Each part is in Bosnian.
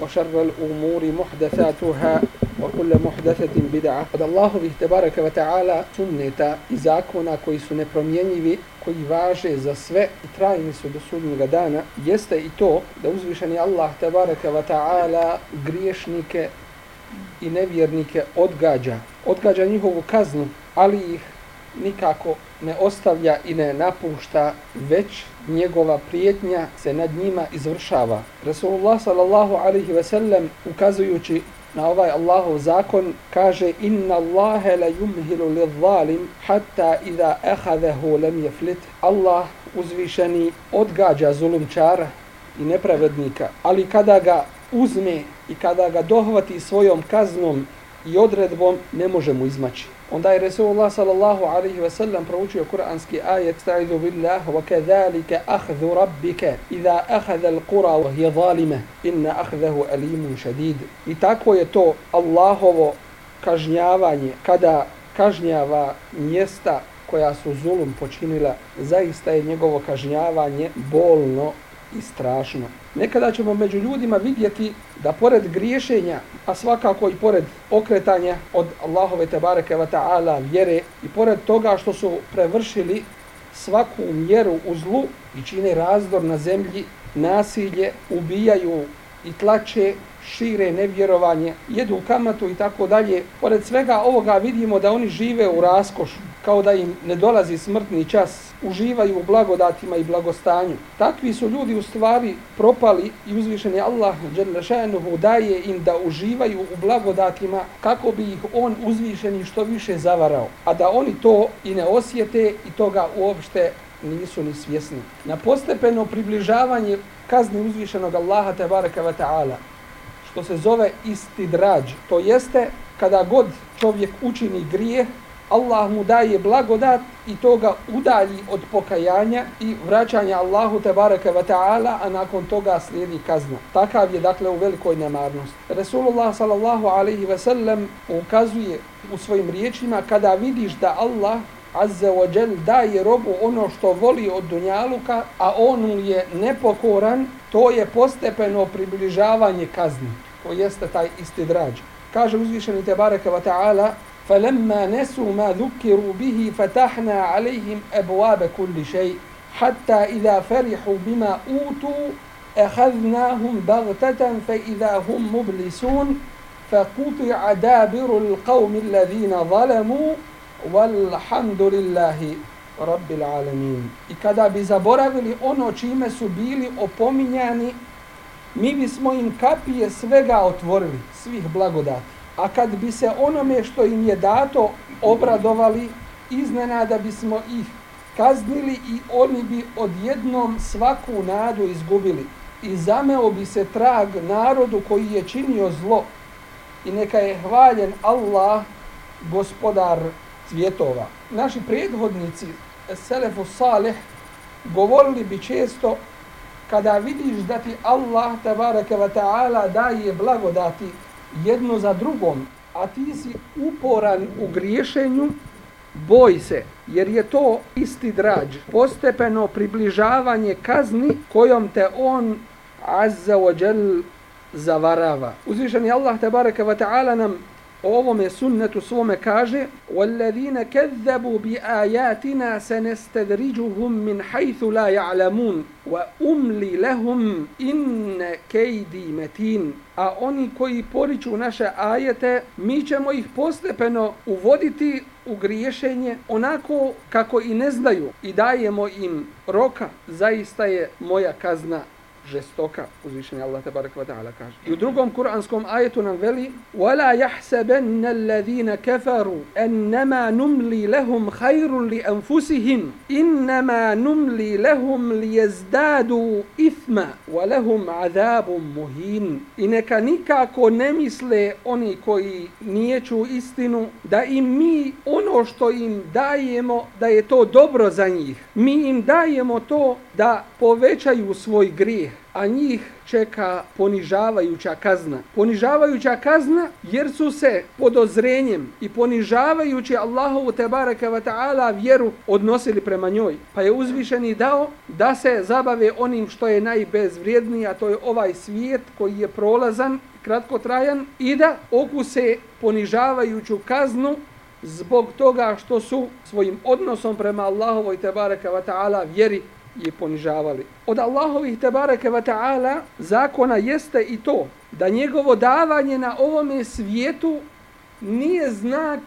وشر الأمور محدثاتها وكل محدثة بدعة od Allahovih tebareke ve ta'ala sunneta i zakona koji su nepromjenjivi, koji važe za sve i trajni su do sudnjega dana, jeste i to da uzvišeni Allah tebareke ve ta'ala griješnike i nevjernike odgađa. Odgađa njihovu kaznu, ali ih nikako ne ostavlja i ne napušta, već njegova prijetnja se nad njima izvršava. Rasulullah sallallahu alaihi ve sellem ukazujući na ovaj Allahov zakon kaže inna Allahe la yumhilu li zalim hatta idha ehadahu lam jeflit. Allah uzvišeni odgađa zulumčara i nepravednika ali kada ga uzme i kada ga dohvati svojom kaznom i odredbom ne može mu izmaći Onda je Resulullah sallallahu alaihi ve sellem proučio kuranski ajet Sta'idu billah wa kadhalika ahdhu rabbika idha akhadha al-qura wa hiya zalima inna akhdahu alimun shadid. I tako je to Allahovo kažnjavanje kada kažnjava mjesta koja su zulum počinila, zaista je njegovo kažnjavanje bolno i strašno. Nekada ćemo među ljudima vidjeti da pored griješenja, a svakako i pored okretanja od Allahove tebareke wa ta'ala vjere i pored toga što su prevršili svaku mjeru u zlu i čine razdor na zemlji, nasilje, ubijaju i tlače, šire nevjerovanje, jedu kamatu i tako dalje. Pored svega ovoga vidimo da oni žive u raskošu, kao da im ne dolazi smrtni čas, uživaju u blagodatima i blagostanju. Takvi su ljudi u stvari propali i uzvišeni Allah Đerlešanuhu daje im da uživaju u blagodatima kako bi ih on uzvišeni što više zavarao. A da oni to i ne osjete i toga uopšte nisu ni svjesni. Na postepeno približavanje kazni uzvišenog Allaha tebareka wa ta'ala što se zove istidrađ. To jeste kada god čovjek učini grije, Allah mu daje blagodat i to ga udalji od pokajanja i vraćanja Allahu te bareke ve taala a nakon toga slijedi kazna. Takav je dakle u velikoj nemarnosti. Resulullah sallallahu alejhi ve sellem ukazuje u svojim riječima kada vidiš da Allah azza wa jal daje robu ono što voli od dunjaluka, a on mu je nepokoran, to je postepeno približavanje kazni To jeste taj isti drađ. Kaže uzvišeni te bareke wa ta'ala فلما نسوا ما ذكروا به فتحنا عليهم أبواب كل شيء حتى إذا فرحوا بما أوتوا أخذناهم بغتة فإذا هم مبلسون فقطع دابر القوم الذين ظلموا والحمد لله رب العالمين I kada bi zaboravili ono čime su bili opominjani, mi bismo im kapije svega otvorili, svih blagodati a kad bi se onome što im je dato obradovali, iznenada bismo ih kaznili i oni bi odjednom svaku nadu izgubili. I zameo bi se trag narodu koji je činio zlo. I neka je hvaljen Allah, gospodar cvjetova. Naši prethodnici, Selefu Salih, govorili bi često kada vidiš da ti Allah, tabaraka wa ta'ala, daje blagodati jedno za drugom, a ti si uporan u griješenju, boj se, jer je to isti drađ, postepeno približavanje kazni kojom te on azza wa jal zavarava. Uzvišeni Allah tabaraka wa ta'ala nam o ovome sunnetu svome kaže وَالَّذِينَ كَذَّبُوا بِآيَاتِنَا سَنَسْتَدْرِجُهُمْ مِنْ حَيْثُ لَا يَعْلَمُونَ وَأُمْلِ لَهُمْ إِنَّ كَيْدِي مَتِينَ A oni koji poriču naše ajete, mi ćemo ih postepeno uvoditi u griješenje onako kako i ne znaju i dajemo im roka, zaista je moja kazna žestoka. Uzvišeni Allah te barek ta'ala kaže. I u drugom kuranskom ajetu nam veli وَلَا يَحْسَبَنَّ الَّذِينَ كَفَرُوا أَنَّمَا نُمْلِي لَهُمْ خَيْرٌ لِأَنفُسِهِمْ إِنَّمَا نُمْلِي لَهُمْ لِيَزْدَادُوا إِثْمًا وَلَهُمْ عَذَابٌ مُهِينٌ I neka nikako ne misle oni koji nijeću istinu da im mi ono što im dajemo da je to dobro za njih. Mi im dajemo to da povećaju svoj grijeh, a njih čeka ponižavajuća kazna. Ponižavajuća kazna jer su se podozrenjem i ponižavajući Allahovu tebareke wa ta'ala vjeru odnosili prema njoj. Pa je uzvišeni dao da se zabave onim što je najbezvrijedniji, a to je ovaj svijet koji je prolazan, kratkotrajan, i da okuse ponižavajuću kaznu zbog toga što su svojim odnosom prema Allahovoj tebareke wa ta'ala vjeri je ponižavali. Od Allahovih tebareke wa ta'ala zakona jeste i to da njegovo davanje na ovome svijetu nije znak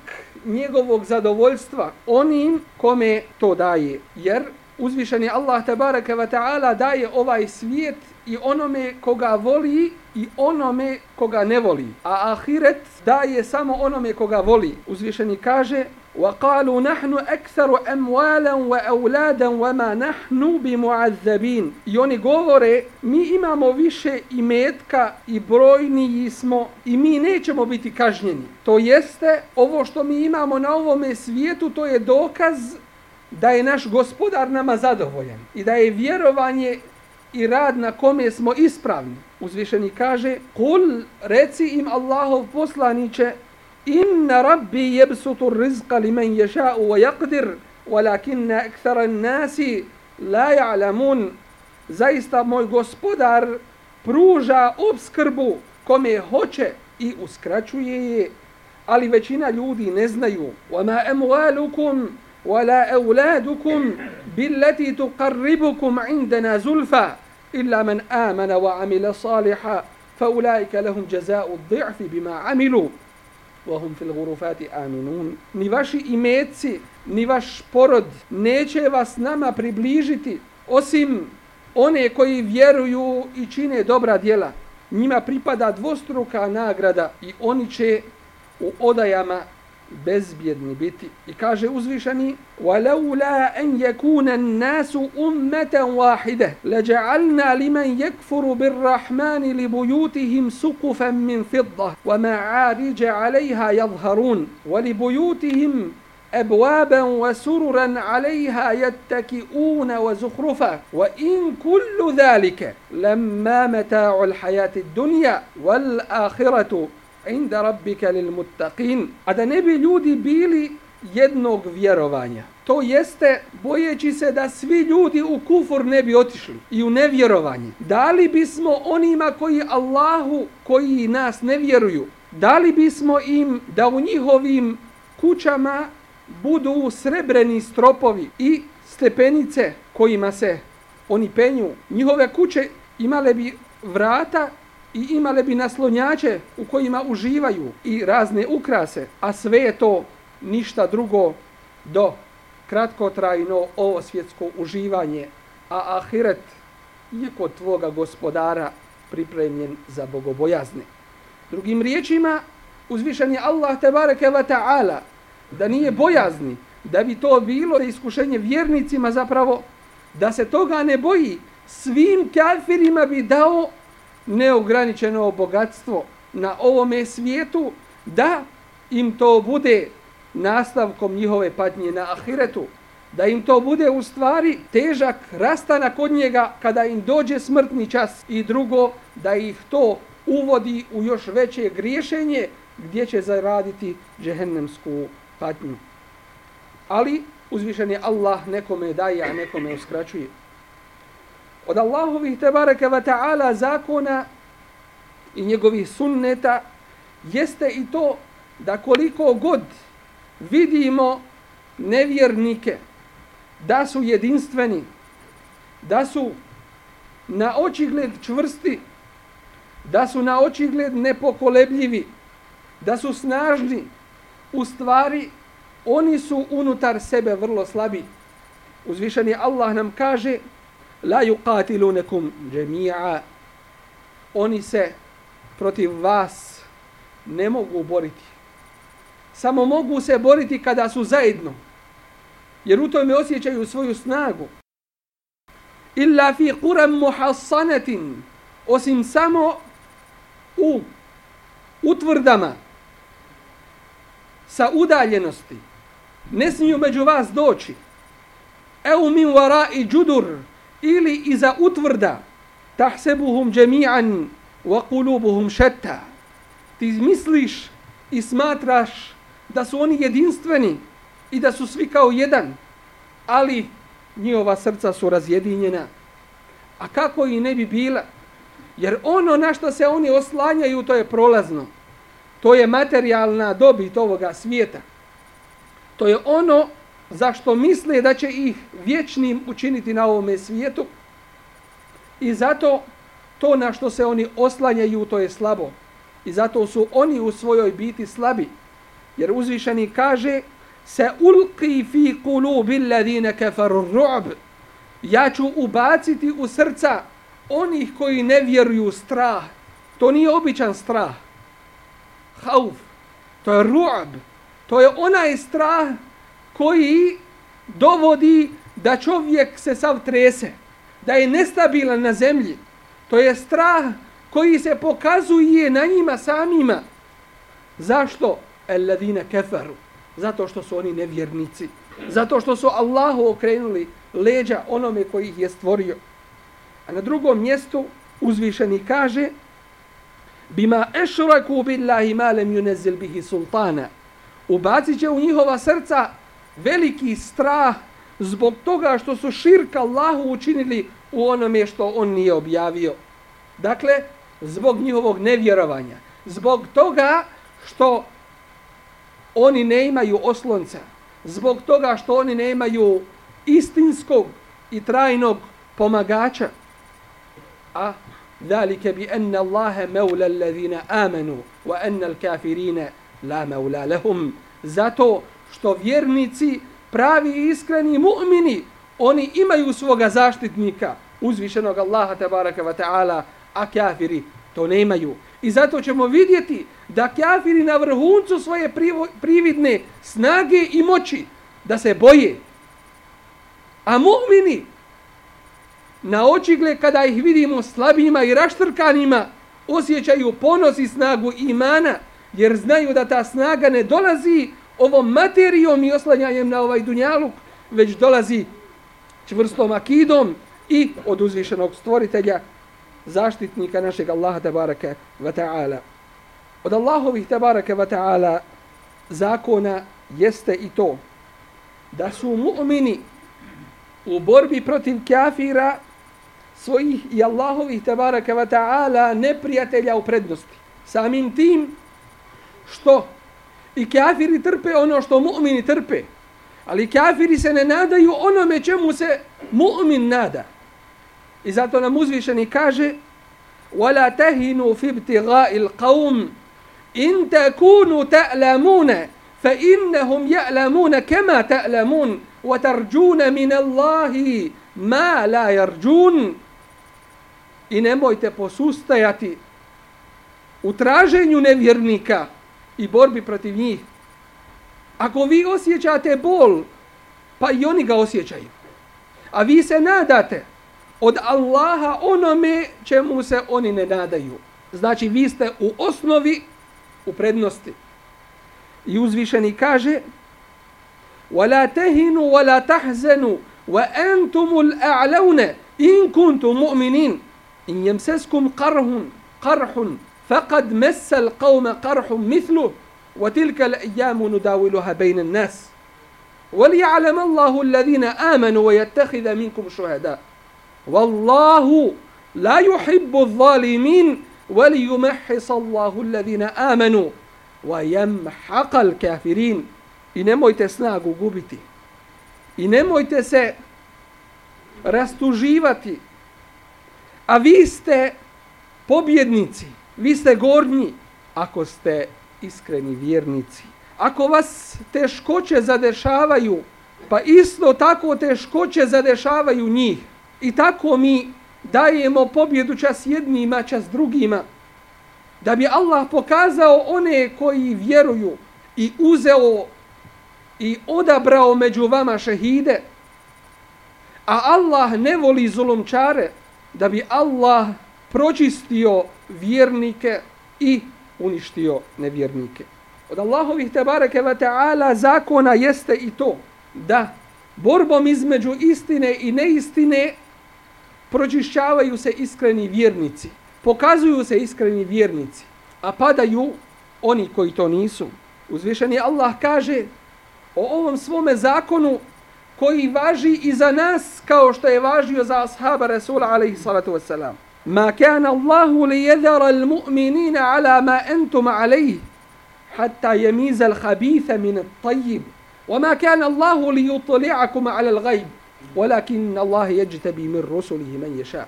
njegovog zadovoljstva onim kome to daje. Jer uzvišeni Allah tebareke wa ta'ala daje ovaj svijet i onome koga voli i onome koga ne voli. A ahiret daje samo onome koga voli. Uzvišeni kaže وقالوا نحن أكثر أموالا وأولادا وما نحن بمعذبين I oni govore, mi imamo više imetka i brojniji smo i mi nećemo biti kažnjeni. To jeste, ovo što mi imamo na ovome svijetu, to je dokaz da je naš gospodar nama zadovoljan i da je vjerovanje i rad na kome smo ispravni. Uzvišeni kaže, kul reci im Allahov poslaniće, inna rabbi yabsutu rizqa liman yasha'u wa yaqdir walakinna akthara an-nasi la ya'lamun zaista moj gospodar pruža obskrbu kome hoće i uskraćuje je. Ali većina ljudi ne znaju. wa ma amwalukum wala auladukum billati tuqarribukum indana zulfa illa man amana wa amila salihan fa ulaika lahum jazaa'u ad-dhi'fi bima 'amilu وهم في الغرفات آمنون ni vaši imeci, ni vaš porod neće vas nama približiti osim one koji vjeruju i čine dobra djela. Njima pripada dvostruka nagrada i oni će u odajama bezbjedni biti. I kaže uzvišeni وَلَوْلَا أَنْ يَكُونَ النَّاسُ أُمَّةً وَاحِدَةً لَجَعَلْنَا لِمَنْ يَكْفُرُ بِالرَّحْمَنِ لِبُيُوتِهِمْ سُقُفًا مِنْ فِضَّةٍ وَمَعَارِجَ عَلَيْهَا يَظْهَرُونَ وَلِبُيُوتِهِمْ أبوابا وسررا عليها يتكئون وزخرفا وإن كل ذلك لما متاع الحياة الدنيا والآخرة inda rabbika lil muttaqin. A da ne bi ljudi bili jednog vjerovanja. To jeste bojeći se da svi ljudi u kufur ne bi otišli i u nevjerovanje. Dali bismo onima koji Allahu koji nas ne vjeruju dali bismo im da u njihovim kućama budu srebreni stropovi i stepenice kojima se oni penju. Njihove kuće imale bi vrata i imale bi naslonjače u kojima uživaju i razne ukrase, a sve je to ništa drugo do kratkotrajno ovo svjetsko uživanje, a ahiret je kod tvoga gospodara pripremljen za bogobojazne. Drugim riječima, uzvišen je Allah tebareke wa ta'ala da nije bojazni, da bi to bilo iskušenje vjernicima zapravo, da se toga ne boji, svim kafirima bi dao neograničeno bogatstvo na ovome svijetu, da im to bude nastavkom njihove patnje na ahiretu, da im to bude u stvari težak rastanak od njega kada im dođe smrtni čas i drugo, da ih to uvodi u još veće griješenje gdje će zaraditi džehennemsku patnju. Ali uzvišen je Allah nekome daje, a nekome uskraćuje od Allahovih tebareke wa ta'ala zakona i njegovih sunneta jeste i to da koliko god vidimo nevjernike da su jedinstveni, da su na očigled čvrsti, da su na očigled nepokolebljivi, da su snažni, u stvari oni su unutar sebe vrlo slabi. Uzvišeni Allah nam kaže la yuqatilunakum jami'a. Oni se protiv vas ne mogu boriti. Samo mogu se boriti kada su zajedno jer u tome osjećaju svoju snagu. Illa fi quram muhassanatin osim samo u utvrdama sa udaljenosti. Ne smiju među vas doći. Eu min wara'i judur ili iza utvrda tahsebuhum jami'an wa qulubuhum shatta. Ti misliš i smatraš da su oni jedinstveni i da su svi kao jedan ali njihova srca su razjedinjena. A kako i ne bi bila? Jer ono na što se oni oslanjaju to je prolazno. To je materijalna dobit ovoga svijeta. To je ono zašto misle da će ih vječnim učiniti na ovome svijetu? I zato to na što se oni oslanjaju to je slabo. I zato su oni u svojoj biti slabi. Jer uzvišeni kaže se ulqi fi kulubi alladine kafaru ru'b ja ću ubaciti u srca onih koji ne vjeruju strah. To nije običan strah. Hauf. To je ru'b to je onaj strah koji dovodi da čovjek se sav trese, da je nestabilan na zemlji. To je strah koji se pokazuje na njima samima. Zašto? Alladine keferu. Zato što su oni nevjernici. Zato što su Allahu okrenuli leđa onome koji ih je stvorio. A na drugom mjestu uzvišeni kaže bima ešraku billahi malem yunezil bihi sultana. Ubacit će u njihova srca veliki strah zbog toga što su širk Allahu učinili u onome što on nije objavio. Dakle, zbog njihovog nevjerovanja. Zbog toga što oni ne imaju oslonca. Zbog toga što oni ne imaju istinskog i trajnog pomagača. A ذلك بأن الله مولى الذين آمنوا وأن الكافرين لا مولى لهم zato što vjernici, pravi i iskreni mu'mini, oni imaju svoga zaštitnika, uzvišenog Allaha tabaraka wa ta'ala, a kafiri to ne imaju. I zato ćemo vidjeti da kafiri na vrhuncu svoje prividne snage i moći da se boje. A mu'mini na očigle kada ih vidimo slabima i raštrkanima osjećaju ponos i snagu imana jer znaju da ta snaga ne dolazi ovom materijom i oslanjanjem na ovaj dunjaluk, već dolazi čvrstom akidom i od uzvišenog stvoritelja, zaštitnika našeg Allaha tabaraka wa ta'ala. Od Allahovih tabaraka wa ta'ala zakona jeste i to da su mu'mini u borbi protiv kafira svojih i Allahovih tabaraka wa ta'ala neprijatelja u prednosti. Samim tim što I kafiri trpe ono što mu'mini trpe. Ali kafiri se ne nadaju onome čemu se mu'min nada. I zato nam uzvišeni kaže وَلَا تَهِنُوا فِي ابْتِغَاءِ الْقَوْمِ إِن تَكُونُوا تَأْلَمُونَ فَإِنَّهُمْ يَأْلَمُونَ كَمَا تَأْلَمُونَ وَتَرْجُونَ مِنَ اللَّهِ مَا لَا يَرْجُونَ I nemojte posustajati u traženju nevjernika i borbi protiv njih. Ako vi osjećate bol, pa i oni ga osjećaju. A vi se nadate od Allaha onome čemu se oni ne nadaju. Znači vi ste u osnovi u prednosti. I uzvišeni kaže وَلَا تَهِنُوا وَلَا تَحْزَنُوا وَأَنْتُمُ الْأَعْلَوْنَ إِن كُنْتُمْ مُؤْمِنِينَ إِن يَمْسَسْكُمْ قَرْحٌ قَرْحٌ فقد مس القوم قرح مثله وتلك الأيام نداولها بين الناس وليعلم الله الذين آمنوا ويتخذ منكم شهداء والله لا يحب الظالمين وليمحص الله الذين آمنوا ويمحق الكافرين I nemojte snagu gubiti. I nemojte se rastuživati. A vi ste pobjednici. Vi ste gornji ako ste iskreni vjernici. Ako vas teškoće zadešavaju, pa isto tako teškoće zadešavaju njih. I tako mi dajemo pobjedu čas jednima, čas drugima. Da bi Allah pokazao one koji vjeruju i uzeo i odabrao među vama šehide. A Allah ne voli zulumčare da bi Allah pročistio vjernike i uništio nevjernike. Od Allahovih tebareke ve ta'ala zakona jeste i to da borbom između istine i neistine pročišćavaju se iskreni vjernici. Pokazuju se iskreni vjernici, a padaju oni koji to nisu. Uzvišeni Allah kaže o ovom svome zakonu koji važi i za nas kao što je važio za ashaba Resula alaihi salatu wasalam. Ma kana Allahu li jedara al mu'minina ala ma entum alaihi hatta yemiza al khabitha min al tayyib. وما كان الله ليطلعكم على الغيب ولكن الله يجتبي من رسله من يشاء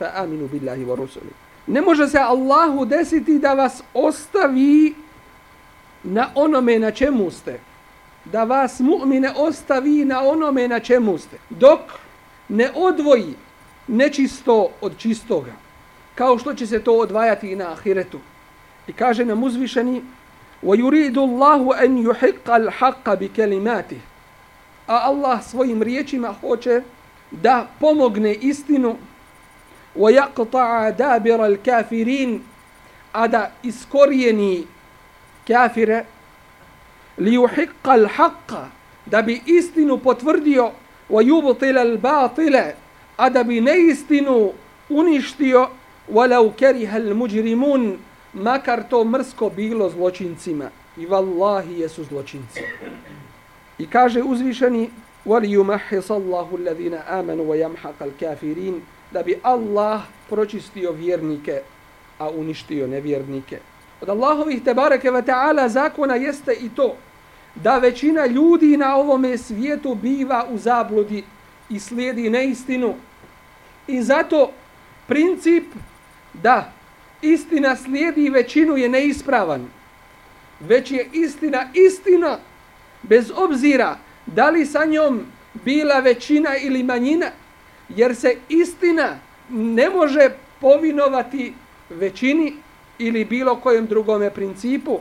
فآمنوا بالله ورسله Ne može se Allahu desiti da vas ostavi na onome na čemu ste. Da vas mu'mine ostavi na onome na čemu ste. Dok ne odvoji nečisto od čistoga. Kao što će se to odvajati i na ahiretu. I kaže nam uzvišeni وَيُرِيدُ اللَّهُ أَنْ يُحِقَّ الْحَقَّ بِكَلِمَاتِهِ A Allah svojim riječima hoće da pomogne istinu وَيَقْطَعَ دَابِرَ الْكَافِرِينَ a da iskorijeni kafire لِيُحِقَّ الْحَقَّ da bi istinu potvrdio وَيُبْطِلَ الْبَاطِلَ a da bi neistinu uništio وَلَوْ كَرِهَ الْمُجْرِمُونَ makar to mrsko bilo zločincima. I vallahi jesu zločinci. I kaže uzvišeni وَلِيُمَحِصَ اللَّهُ الَّذِينَ آمَنُوا وَيَمْحَقَ الْكَافِرِينَ da bi Allah pročistio vjernike, a uništio nevjernike. Od Allahovih tebareke ve ta'ala zakona jeste i to da većina ljudi na ovome svijetu biva u zabludi i slijedi neistinu. I zato princip da istina slijedi većinu je neispravan. Već je istina istina bez obzira da li sa njom bila većina ili manjina, jer se istina ne može povinovati većini ili bilo kojem drugome principu.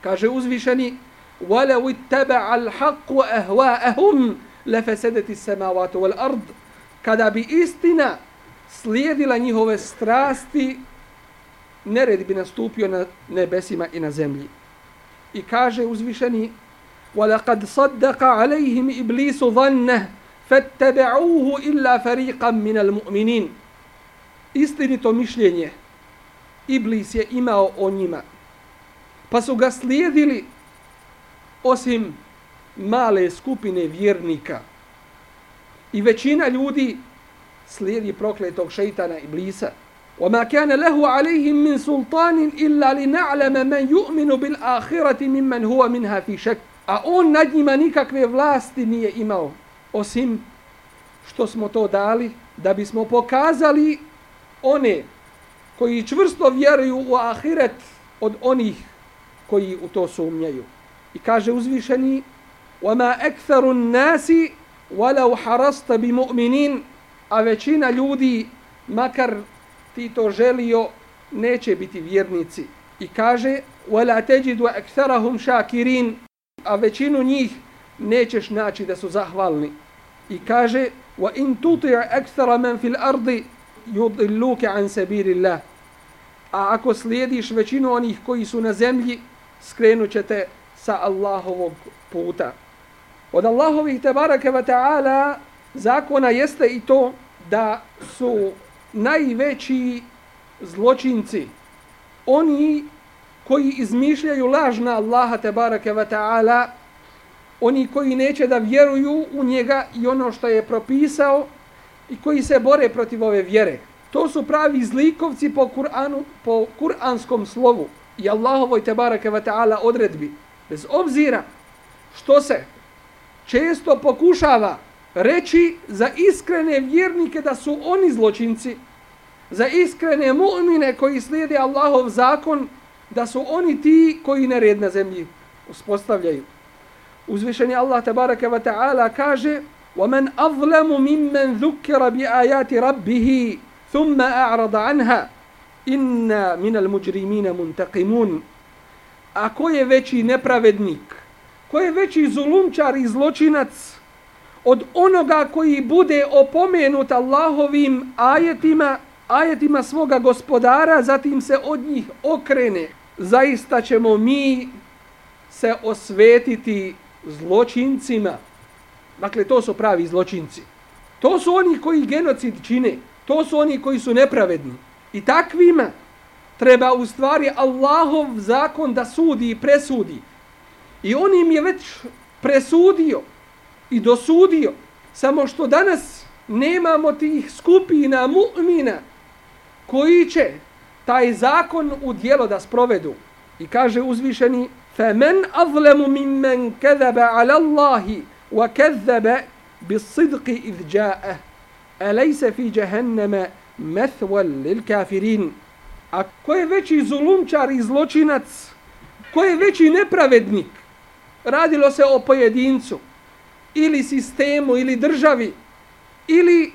Kaže uzvišeni وَلَوِ اتَّبَعَ الْحَقُّ أَهْوَاءَهُمْ لَفَسَدَتِ السَّمَاوَاتُ وَالْأَرْضِ Kada bi istina slijedila njihove strasti, nered bi nastupio na nebesima i na zemlji. I kaže uzvišeni وَلَقَدْ صَدَّقَ عَلَيْهِمْ إِبْلِيسُ ظَنَّهِ فَاتَّبَعُوهُ إِلَّا فَرِيقًا مِنَ الْمُؤْمِنِينَ Istinito mišljenje Iblis je imao o njima. Pa su ga slijedili osim male skupine vjernika. I većina ljudi slijedi prokletog šeitana Iblisa. وما كان له عليهم من سلطان إلا لنعلم من يؤمن بالآخرة ممن هو منها في شك a on nad njima nikakve vlasti nije imao osim što smo to dali da bismo pokazali one koji čvrsto vjeruju u ahiret od onih koji u to sumnjaju. I kaže uzvišeni وَمَا أَكْثَرُ النَّاسِ وَلَوْ حَرَسْتَ بِمُؤْمِنِينَ A većina ljudi, makar ti to želio, neće biti vjernici. I kaže, وَلَا تَجِدُ أَكْثَرَهُمْ شَاكِرِينَ A većinu njih nećeš naći da su zahvalni. I kaže, وَإِن تُطِعَ أَكْثَرَ مَنْ فِي الْأَرْضِ يُضِلُّكَ عَنْ سَبِيرِ اللَّهِ A ako slijediš većinu onih koji su na zemlji, skrenut ćete sa Allahovog puta. Od Allahovih tebareke wa ta'ala zakona jeste i to da su najveći zločinci, oni koji izmišljaju laž na Allaha tebareke wa ta'ala, oni koji neće da vjeruju u njega i ono što je propisao i koji se bore protiv ove vjere. To su pravi zlikovci po Kur'anu, po kur'anskom slovu i Allahovoj tebareke wa ta'ala odredbi. Bez obzira što se često pokušava reći za iskrene vjernike da su oni zločinci, za iskrene mu'mine koji slijede Allahov zakon, da su oni ti koji nered na zemlji uspostavljaju. Uzvišeni Allah tabaraka wa ta'ala kaže ومن أظلم ممن ذكر بآيات ربه ثم أعرض عنها إنا من المجرمين منتقمون A ko je veći nepravednik? Ko je veći zulumčar i zločinac od onoga koji bude opomenut Allahovim ajetima, ajetima svoga gospodara, zatim se od njih okrene? Zaista ćemo mi se osvetiti zločincima. Dakle, to su pravi zločinci. To su oni koji genocid čine. To su oni koji su nepravedni. I takvima treba u stvari Allahov zakon da sudi i presudi. I on im je već presudio i dosudio. Samo što danas nemamo tih skupina mu'mina koji će taj zakon u dijelo da sprovedu. I kaže uzvišeni فَمَنْ أَظْلَمُ مِمَّنْ كَذَبَ عَلَى اللَّهِ وَكَذَّبَ بِالصِّدْقِ إِذْ جَاءَهِ أَلَيْسَ فِي جَهَنَّمَ مَثْوَ لِلْكَافِرِينَ A ko je veći zulumčar i zločinac? Ko je veći nepravednik? Radilo se o pojedincu ili sistemu ili državi ili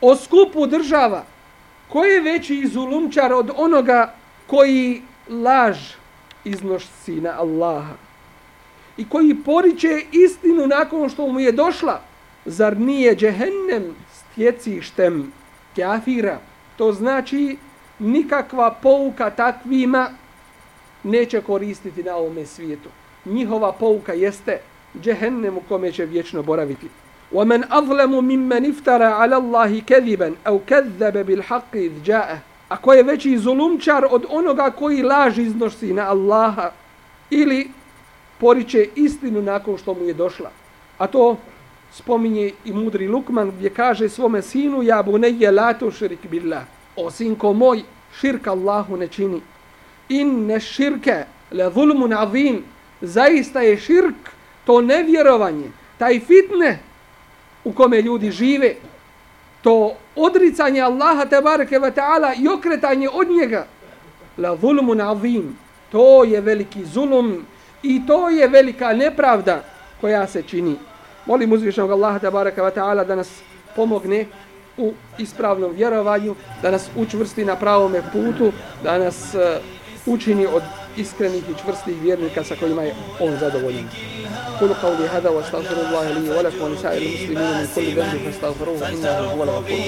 o skupu država. Ko je veći izulumčar od onoga koji laž iznosi na Allaha i koji poriče istinu nakon što mu je došla? Zar nije džehennem stjecištem kafira? To znači nikakva pouka takvima neće koristiti na ovome svijetu Njihova pouka jeste džehennem u kome će vječno boraviti. وَمَنْ أَظْلَمُ مِمَّنْ اِفْتَرَ عَلَى اللَّهِ كَذِبًا أَوْ كَذَّبَ بِالْحَقِّ إِذْ جَاءَ A ko je veći zulumčar od onoga koji laž iznosi na Allaha ili poriče istinu nakon što mu je došla. A to spominje i mudri Lukman gdje kaže svome sinu ja bunayya la tushrik billah o sinko moj, širk Allahu ne čini. Inne širke le zulmun azim, zaista je širk, to nevjerovanje, taj fitne u kome ljudi žive, to odricanje Allaha te bareke ve taala i okretanje od njega, la zulmun azim, to je veliki zulum i to je velika nepravda koja se čini. Molim uzvišenog Allaha te bareke ve taala da nas pomogne u ispravnom vjerovanju, da nas učvrsti na pravome putu, da nas uh, učini od iskrenih i čvrstih vjernika sa kojima je on zadovoljen. Kulu qavli hada wa astaghfiru Allah li wa lakum wa nisa'il muslimina min kulli dhanbi fastaghfiruhu innahu huwa al-ghafur.